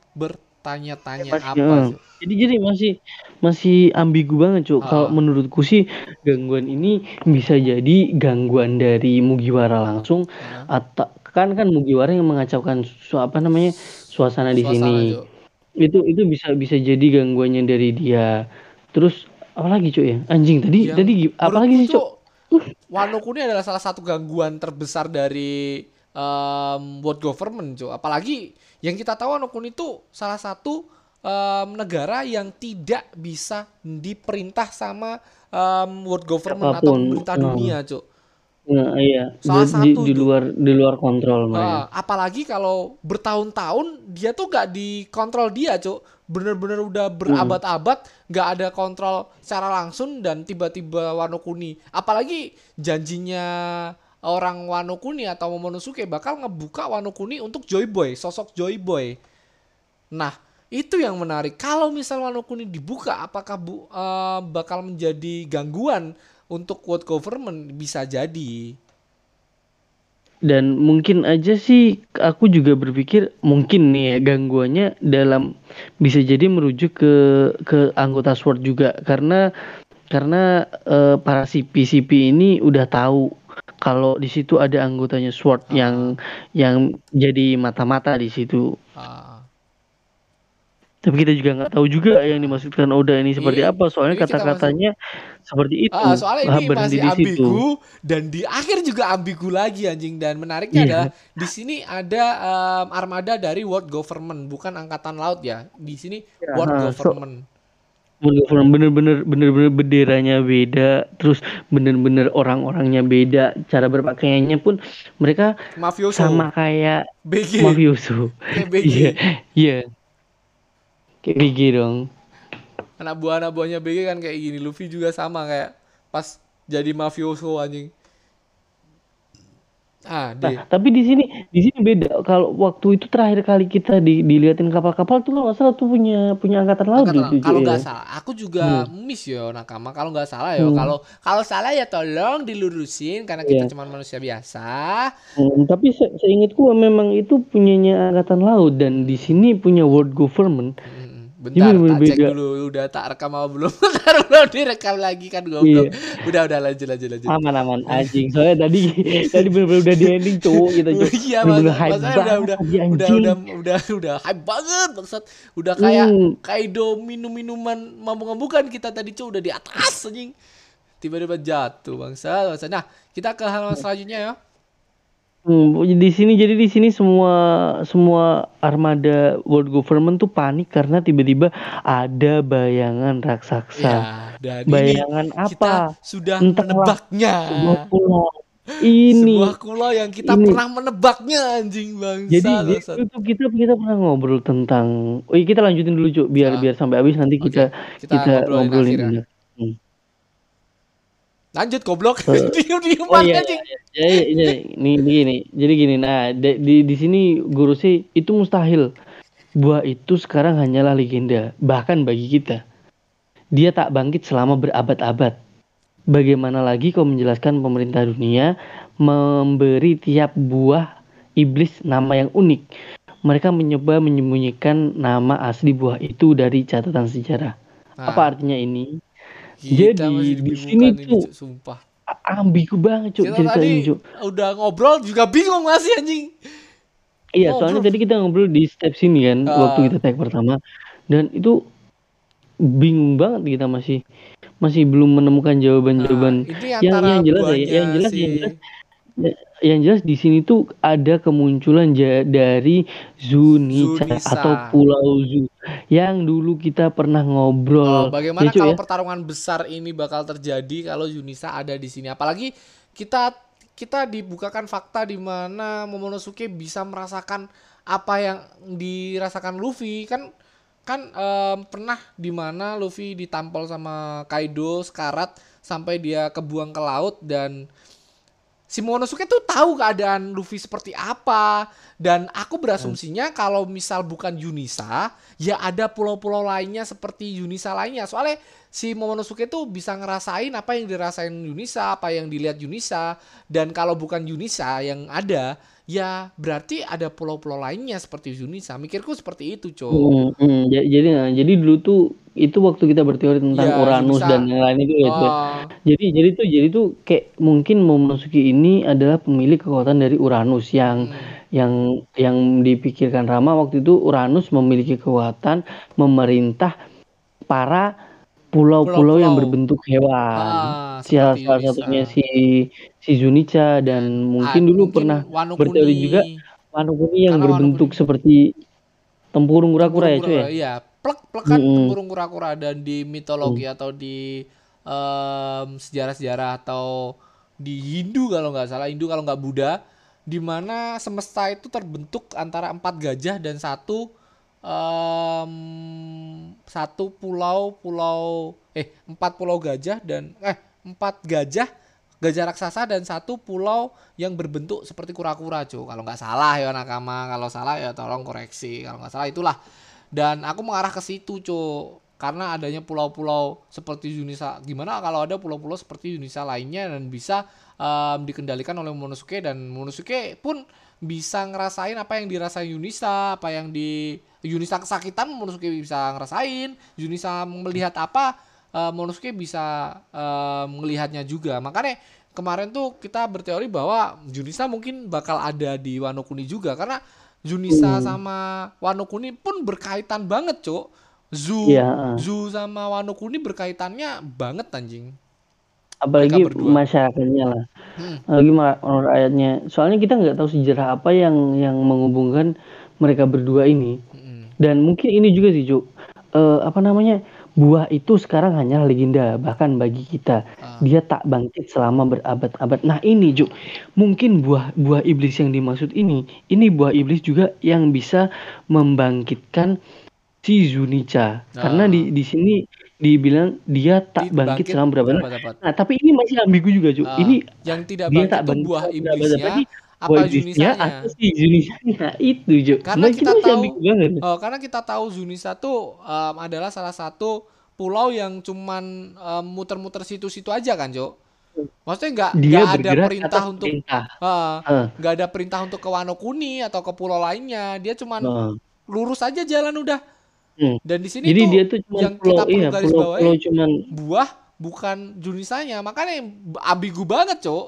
bertanya-tanya Masih, apa? Cuk? Jadi jadi masih masih ambigu banget cuk. Kalau Ah. menurutku sih gangguan ini bisa jadi gangguan dari Mugiwara langsung Nah, atau kan kan Mugiwara yang mengacaukan su apa namanya suasana di suasana, sini. Cuk. Itu itu bisa bisa jadi gangguannya dari dia. Terus apalagi cuk ya? Anjing tadi Yang tadi gi- apalagi sih cuk? Wano Kuni adalah salah satu gangguan terbesar dari em, world government, Cuk. Apalagi yang kita tahu Wano Kuni itu salah satu em, negara yang tidak bisa diperintah sama em, world government atau Siapa pun. pemerintah Hmm. dunia, Cuk. Nah, iya. Salah Di- di, satu di itu. luar di luar kontrol. Ah, apalagi kalau bertahun-tahun dia tuh gak dikontrol dia, Cuk. Bener-bener udah berabad-abad gak ada kontrol secara langsung dan tiba-tiba Wano Kuni. Apalagi janjinya orang Wano Kuni atau Momonosuke bakal ngebuka Wano Kuni untuk Joy Boy, sosok Joy Boy. Nah, itu yang menarik. Kalau misal Wano Kuni dibuka, apakah bu, eh, bakal menjadi gangguan untuk world government? Bisa jadi. Dan mungkin aja sih aku juga berpikir mungkin nih ya gangguannya dalam bisa jadi merujuk ke ke anggota SWORD juga karena karena eh, para CP-CP ini udah tahu kalau di situ ada anggotanya SWORD yang yang jadi mata-mata di situ. Ah. Tapi kita juga nggak tahu juga yang dimaksudkan Oda ini seperti Iya, apa. Soalnya masih kata-katanya seperti itu. Ah, soalnya Ah, ini berhenti masih di situ. ambigu dan di akhir juga ambigu lagi anjing dan menariknya Iya. adalah di sini ada em, armada dari world government bukan angkatan laut ya. Di sini Ya, world so- government. Bener-bener bener-bener bener-bener benderanya beda, terus bener-bener orang-orangnya beda, cara berpakaiannya pun mereka Mafioso. sama kayak BG. mafioso. [LAUGHS] Kayak BG. Iya, iya. Kayak BG dong. Anak buah anak buahnya BG kan kayak gini. Luffy juga sama kayak pas jadi mafioso anjing. Ah, deh. Nah, tapi di sini di sini beda. Kalau waktu itu terakhir kali kita di, diliatin kapal-kapal tuh nggak salah tuh punya punya angkatan laut Angkatan gitu. Kalau nggak ya. salah, aku juga miss ya nakama. Kalau nggak salah ya, Hmm. kalau kalau salah ya tolong dilurusin karena kita Iya. cuma manusia biasa. Hmm, tapi se seingatku memang itu punyanya angkatan laut dan di sini punya world government. Mm, Bentar, tak cek dulu udah tak rekam apa belum? [LAUGHS] Ntar belum direkam lagi kan goblok. Udah udah lanjut lanjut lanjut. Aman aman anjing. Soalnya tadi [LAUGHS] tadi benar-benar udah di ending cowok kita cowok. Iya mas, masanya udah udah udah udah udah udah hype banget maksud udah kayak Hmm. Kaido minum minuman mabuk-mabukan kita tadi cuy udah di atas anjing tiba-tiba jatuh bangsa bangsa. Nah kita ke halaman selanjutnya ya. Hmm, di sini jadi di sini semua semua armada world government tuh panik karena tiba-tiba ada bayangan raksasa. Ya, dan Bayangan ini kita apa? sudah Entahlah. menebaknya. Sebuah pulau. Ini Sebuah kulo yang kita Ini. pernah menebaknya anjing bangsa. jadi di bangsat. situ kita kita pernah ngobrol tentang oh iya, kita lanjutin dulu Cuk biar Ah. biar sampai habis nanti kita kita kita, ngobrolin ya. Hmm. Lanjut goblok. Eh, Diem-diem Oh [LAUGHS] banget, iya, anjing. iya, iya, iya, ini gini, jadi gini. Nah, de- di di sini guru sih itu mustahil. Buah itu sekarang hanyalah legenda, bahkan bagi kita. Dia tak bangkit selama berabad-abad. Bagaimana lagi kau menjelaskan pemerintah dunia memberi tiap buah iblis nama yang unik? Mereka mencoba menyembunyikan nama asli buah itu dari catatan sejarah. Nah, Apa artinya ini? Kita jadi, di sini ini, tuh- sumpah. Ambigu banget, Cuk, Kita cerita tadi ini, Cuk. udah ngobrol juga bingung masih anjing. Iya, Oh, soalnya tadi kita ngobrol di step sini kan, Ah. waktu kita tag pertama, dan itu bingung banget kita masih masih belum menemukan jawaban-jawaban. Nah, yang yang jelas ya, yang jelas si yang jelas yang jelas di sini tuh ada kemunculan dari Zunica Zunisa. atau Pulau Zu yang dulu kita pernah Oh, ngobrol. bagaimana Ya, kalau ya? pertarungan besar ini bakal terjadi kalau Yunisa ada di sini? Apalagi kita kita dibukakan fakta di mana Momonosuke bisa merasakan apa yang dirasakan Luffy kan kan em, pernah di mana Luffy ditampol sama Kaido sekarat sampai dia kebuang ke laut dan si Momonosuke tuh tahu keadaan Luffy seperti apa. Dan aku berasumsinya kalau misal bukan Yunisa ya ada pulau-pulau lainnya seperti Yunisa lainnya. Soalnya si Momonosuke tuh bisa ngerasain apa yang dirasain Yunisa apa yang dilihat Yunisa. Dan kalau bukan Yunisa yang ada ya berarti ada pulau-pulau lainnya seperti Yunisa mikirku seperti itu cow Hmm, hmm, ja- jadi nah, jadi dulu tuh itu waktu kita berteori tentang Ya, Uranus Yunisa. dan yang lain itu ya. Oh, Jadi jadi tuh jadi tuh kayak mungkin Momonosuke ini adalah pemilik kekuatan dari Uranus yang hmm. yang yang dipikirkan Rama waktu itu Uranus memiliki kekuatan memerintah para pulau-pulau yang berbentuk hewan. Ah, Salah, seperti salah satunya si si Zunica dan mungkin Ah, dulu mungkin pernah berteori juga Wano Kuni yang Karena berbentuk Kuni- seperti tempurung kura-kura ya cuy ya. Iya, plek-plek kan Mm-mm. tempurung kura-kura dan di mitologi atau di em, sejarah-sejarah atau di Hindu kalau nggak salah, Hindu kalau nggak Buddha, di mana semesta itu terbentuk antara empat gajah dan satu em, satu pulau pulau eh empat pulau gajah dan eh empat gajah gajah raksasa dan satu pulau yang berbentuk seperti kura-kura cuy kalau nggak salah ya nakama. Kalau salah ya tolong koreksi. Kalau nggak salah itulah. Dan aku mengarah ke situ cuy karena adanya pulau-pulau seperti Yunisa. Gimana kalau ada pulau-pulau seperti Yunisa lainnya dan bisa em, dikendalikan oleh Momonosuke dan Momonosuke pun bisa ngerasain apa yang dirasain Yunisa apa yang di Yunisa kesakitan Momonosuke bisa ngerasain Yunisa melihat apa eh, Momonosuke bisa eh, melihatnya juga makanya kemarin tuh kita berteori bahwa Yunisa mungkin bakal ada di Wano Kuni juga karena Junisa Hmm. sama Wano Kuni pun berkaitan banget, Cuk. Zu heeh. Zu sama Wano Kuni berkaitannya banget anjing. apalagi masyarakatnya lah. Hmm. Apalagi ma- menurut ayatnya. Soalnya kita nggak tahu sejarah apa yang yang menghubungkan mereka berdua ini. Dan mungkin ini juga sih, Cuk. Eh, apa namanya? Buah itu sekarang hanya legenda bahkan bagi kita. Ah. Dia tak bangkit selama berabad-abad. Nah, ini, Cuk. Mungkin buah buah iblis yang dimaksud ini, ini buah iblis juga yang bisa membangkitkan si Zunica. Karena Ah. di di sini dibilang dia tak Di- bangkit selama berabad. berabad-abad. Nah, tapi ini masih ambigu juga, Cuk. Ah, Ini yang tidak dia bangkit tak bangkit buah iblisnya Ini apa Junisanya? atau si Zunicanya [LAUGHS] itu, Cuk. Karena Nah, kita masih tahu banget. Oh, karena kita tahu Zunisa tuh em, adalah salah satu pulau yang cuman em, muter-muter situ-situ aja kan, Jo? Maksudnya nggak nggak ada perintah untuk perintah. ah, Heeh. nggak ada perintah untuk ke Wano Kuni atau ke pulau lainnya. Dia cuman Heeh. lurus aja jalan udah. Hmm. Dan di sini Jadi tuh dia tuh cuma yang pulau kita perlu iya, garis pulau, bawahi pulau cuman buah bukan Junisanya. Makanya ambigu banget, Cok.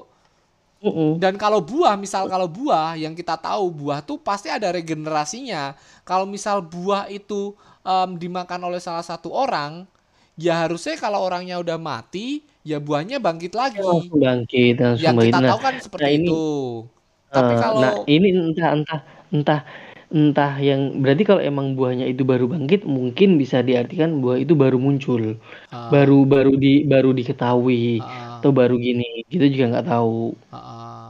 Mm-mm. Dan kalau buah, misal kalau buah yang kita tahu buah tuh pasti ada regenerasinya. Kalau misal buah itu em, dimakan oleh salah satu orang, ya harusnya kalau orangnya udah mati, ya buahnya bangkit lagi. langsung bangkit Yang bangkit. kita Nah, tahu kan seperti nah ini itu. Tapi eh, kalau nah ini entah entah entah entah yang berarti kalau emang buahnya itu baru bangkit mungkin bisa diartikan buah itu baru muncul ah, baru baru di baru diketahui ah, atau baru gini kita juga nggak tahu ah, ah.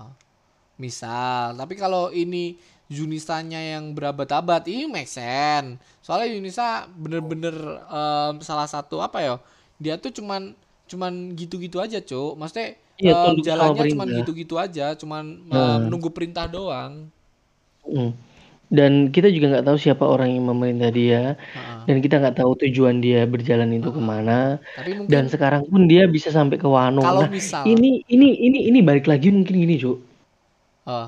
misal, tapi kalau ini Junisanya yang berabad-abad, ini make sense. Soalnya Yunisa bener-bener em, salah satu apa ya? Dia tuh cuman cuman gitu-gitu aja, Cuk. Maksudnya tunduk sama jalannya cuman gitu-gitu aja, cuman Nah. menunggu perintah doang. Mm. Dan kita juga nggak tahu siapa orang yang memerintah dia. Ah, dan kita nggak tahu tujuan dia berjalan itu ke mana. Tapi mungkin dan sekarang pun dia bisa sampai ke Wano. Kalau nah misal ini ini ini ini balik lagi mungkin gini Cuk. Eh,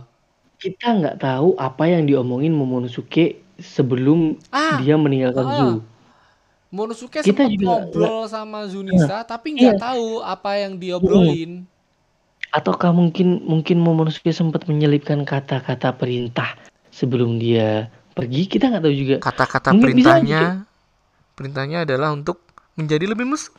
kita nggak tahu apa yang diomongin Momonosuke sebelum ah, dia meninggalkan ah, Zu. Monosuke Kita sempat juga ngobrol sama Zunisa, tapi iya. nggak tahu apa yang diobrolin. Ataukah mungkin mungkin Momonosuke sempat menyelipkan kata-kata perintah sebelum dia pergi? Kita nggak tahu juga. Kata-kata perintahnya, perintahnya adalah untuk menjadi lebih mesum.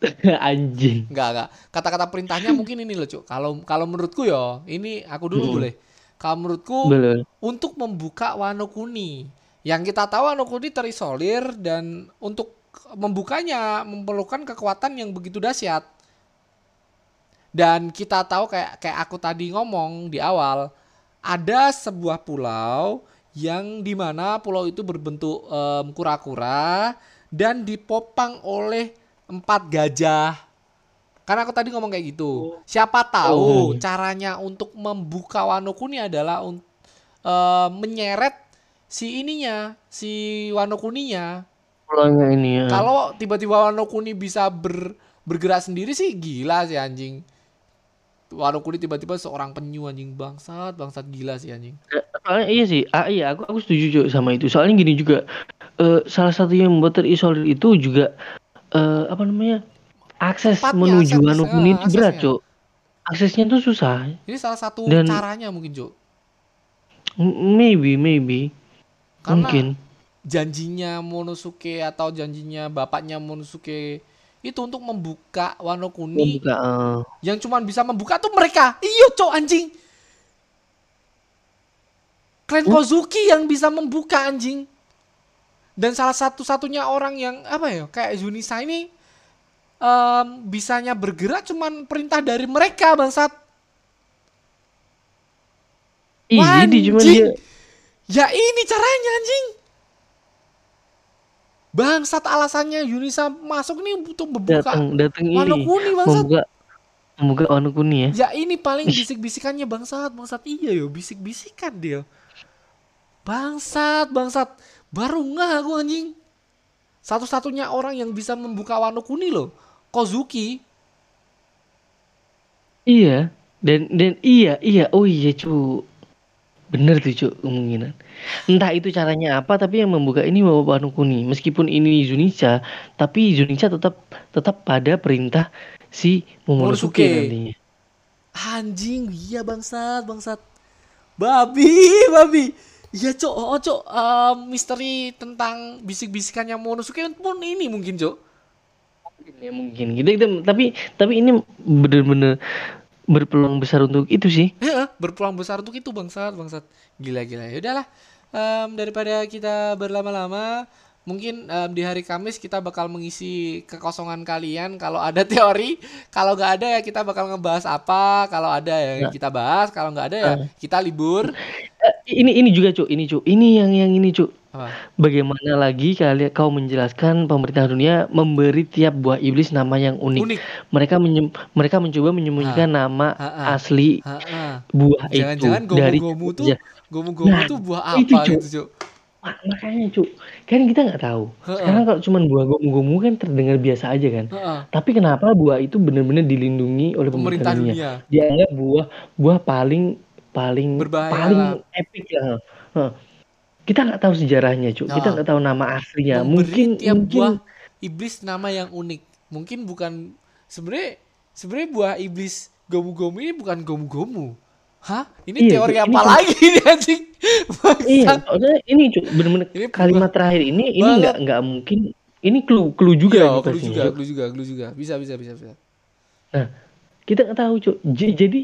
[LAUGHS] Anjing. Enggak, enggak. Kata-kata perintahnya mungkin ini loh, Cuk. Kalau kalau menurutku ya, ini aku dulu Hmm. boleh. Kalau menurutku Belum. untuk membuka Wano Kuni. Yang kita tahu Wano Kuni terisolir dan untuk membukanya memerlukan kekuatan yang begitu dahsyat. Dan kita tahu kayak kayak aku tadi ngomong di awal, ada sebuah pulau yang di mana pulau itu berbentuk em, kura-kura dan dipopang oleh empat gajah. Karena aku tadi ngomong kayak gitu. Siapa tahu Oh. caranya untuk membuka Wano Kuni adalah un- eh, menyeret si ininya, si Wano Kuninya. Pulangnya ini ya. Kalau tiba-tiba Wano Kuni bisa ber- bergerak sendiri sih gila sih anjing. Wano Kuni tiba-tiba seorang penyu anjing bangsat, bangsat gila sih anjing. Soalnya iya sih, ah, iya aku aku setuju sama itu. Soalnya gini juga, eh, salah satu yang membuat terisolir itu juga eh, apa namanya akses Tempatnya, menuju akses- eh, itu berat. Cuk. Aksesnya tuh susah. Ini salah satu Dan- caranya mungkin, Cuk. M- Maybe, maybe, Karena mungkin. janjinya Monosuke atau janjinya bapaknya Monosuke itu untuk membuka Wano Kuni Membuka, eh, yang cuman bisa membuka tuh mereka. Iya, Cok, anjing. Klan Hmm? Kozuki yang bisa membuka anjing. Dan salah satu-satunya orang yang apa ya, kayak Junisa ini em, bisanya bergerak cuman perintah dari mereka, bangsat. Ih, jadi cuma dia Ya ini caranya anjing. Bangsat alasannya Yunisa masuk nih untuk membuka datang datang Wano ini Kuni bangsat. membuka membuka Wano Kuni ya. Ya ini paling [LAUGHS] bisik-bisikannya bangsat, bangsat iya yo, bisik-bisikan dia. Bangsat, bangsat. Baru nggak aku anjing. Satu-satunya orang yang bisa membuka Wano Kuni loh. Kozuki. Iya, dan dan iya iya oh iya cu, bener tuh cu kemungkinan. Entah itu caranya apa, tapi yang membuka ini bawa Wano Kuni. Meskipun ini Zunica, tapi Zunica tetap tetap pada perintah si Momonosuke Momonosuke. nantinya. Anjing, iya bangsat, bangsat. babi [LAUGHS] babi iya cok oh cok eh, misteri tentang bisik-bisikannya Monosuke pun ini mungkin cok ya mungkin gitu, gitu. tapi tapi ini bener-bener berpeluang besar untuk itu sih. Ya berpeluang besar untuk itu bangsat bangsat. Gila gila. Ya udahlah Em, daripada kita berlama-lama mungkin em, di hari Kamis kita bakal mengisi kekosongan kalian. Kalau ada teori kalau nggak ada ya kita bakal ngebahas apa. Kalau ada ya kita bahas. Kalau nggak ada ya kita libur. Eh, ini ini juga cuk. Ini cuk. Ini yang yang ini cuk apa bagaimana lagi kalian kau menjelaskan pemerintah dunia memberi tiap buah iblis nama yang unik, unik mereka menyem- mereka mencoba menyembunyikan nama Ha, ha. asli Ha-ha. buah itu jangan-jangan dari gomu-gomu tuh Ya, gomu-gomu Nah, tuh buah itu, apa Cuk. gitu cuk mak- makanya cuk kan kita nggak tahu sekarang kalau cuman buah gomu-gomu kan terdengar biasa aja kan Ha-ha. tapi kenapa buah itu benar-benar dilindungi oleh pemerintah pemerintah dunia dunia dianggap buah buah paling paling Berbahaya paling lah. epic lah Hah. Kita nggak tahu sejarahnya cuk kita Nah. nggak tahu nama aslinya mungkin tiap mungkin buah iblis nama yang unik. Mungkin bukan sebenarnya sebenarnya buah iblis gomu-gomu ini bukan gomu-gomu. Hah? Ini Iya, teori ini apa kan- lagi nih anjing? [LAUGHS] iya ini cuk bener-bener Ini kalimat terakhir ini ini nggak nggak mungkin ini clue clue juga Iya, ini clue juga, clue juga, clue juga. Bisa, bisa, bisa, bisa. nah kita nggak tahu cuk jadi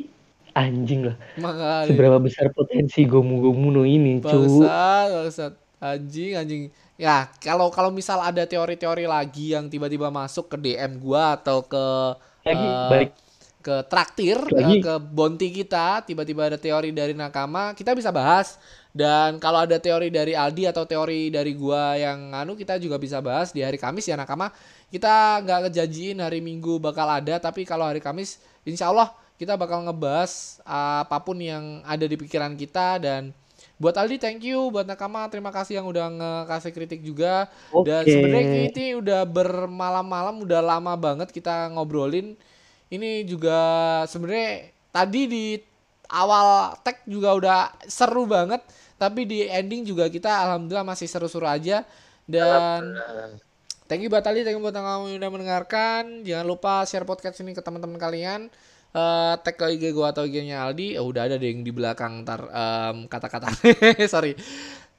anjing lah Makanya seberapa besar potensi gomu-gomu no ini bangsat, bangsat. Anjing, anjing. Ya, kalau kalau misal ada teori-teori lagi yang tiba-tiba masuk ke DM gua atau ke lagi eh, balik ke traktir Lagi. eh, ke bonti kita tiba-tiba ada teori dari nakama kita bisa bahas dan kalau ada teori dari Aldi atau teori dari gua yang anu kita juga bisa bahas di hari Kamis ya nakama kita nggak ngejanjiin hari Minggu bakal ada tapi kalau hari Kamis insya Allah kita bakal ngebahas apa pun yang ada di pikiran kita. Dan buat Aldi thank you. Buat nakama terima kasih yang udah ngekasih kritik juga. Dan Oke. sebenarnya ini udah bermalam-malam udah lama banget kita ngobrolin. Ini juga sebenarnya tadi di awal tag juga udah seru banget. Tapi di ending juga kita alhamdulillah masih seru-seru aja. Dan thank you buat Ali thank you buat yang udah mendengarkan. Jangan lupa share podcast ini ke teman-teman kalian Eh, tag ke IG gua atau IG-nya Aldi oh, udah ada deh yang di belakang ntar em, kata-kata [LAUGHS] sorry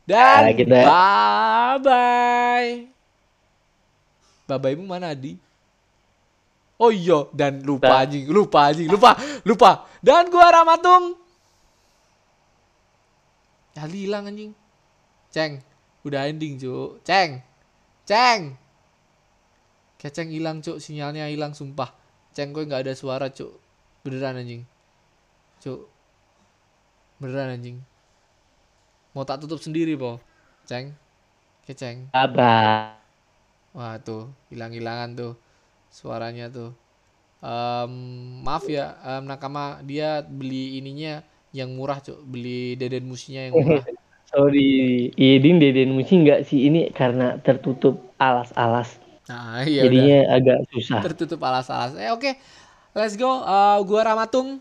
dan Nah, kita- bye bye bye bye mu mana Adi Oh iya dan lupa Nah. anjing, lupa anjing, lupa, lupa. Dan gua Ramatung. Ya hilang anjing. Ceng, udah ending, Cuk. Ceng. Ceng. Keceng hilang, Cuk. Sinyalnya hilang sumpah. Ceng gue nggak ada suara, Cuk. Beneran anjing. Cuk. Beneran anjing. Mau tak tutup sendiri, Po. Ceng. Keceng. apa Wah tuh hilang-hilangan tuh suaranya tuh. Em, maaf ya em, nakama dia beli ininya yang murah cuk beli deden musinya yang murah. [LAUGHS] sorry Idin Deden Musi nggak sih ini karena tertutup alas-alas Nah iya udah jadinya agak susah tertutup alas-alas. Eh oke let's go. Eh, gua Ramatung.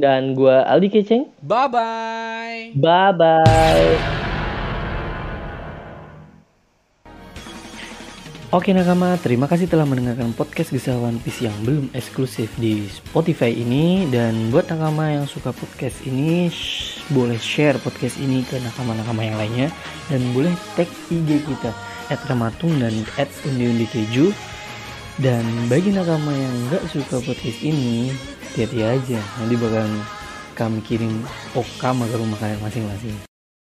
dan gua Aldi Keceng Bye bye. bye bye Oke nakama, terima kasih telah mendengarkan podcast Kisah One Piece yang belum eksklusif di Spotify ini Dan buat nakama yang suka podcast ini, shh, boleh share podcast ini ke nakama-nakama yang lainnya Dan boleh tag IG kita, at Ramatung dan at Undi-Undi Keju Dan bagi nakama yang nggak suka podcast ini, hati-hati aja. Nanti bakal kami kirim okama ke rumah kalian masing-masing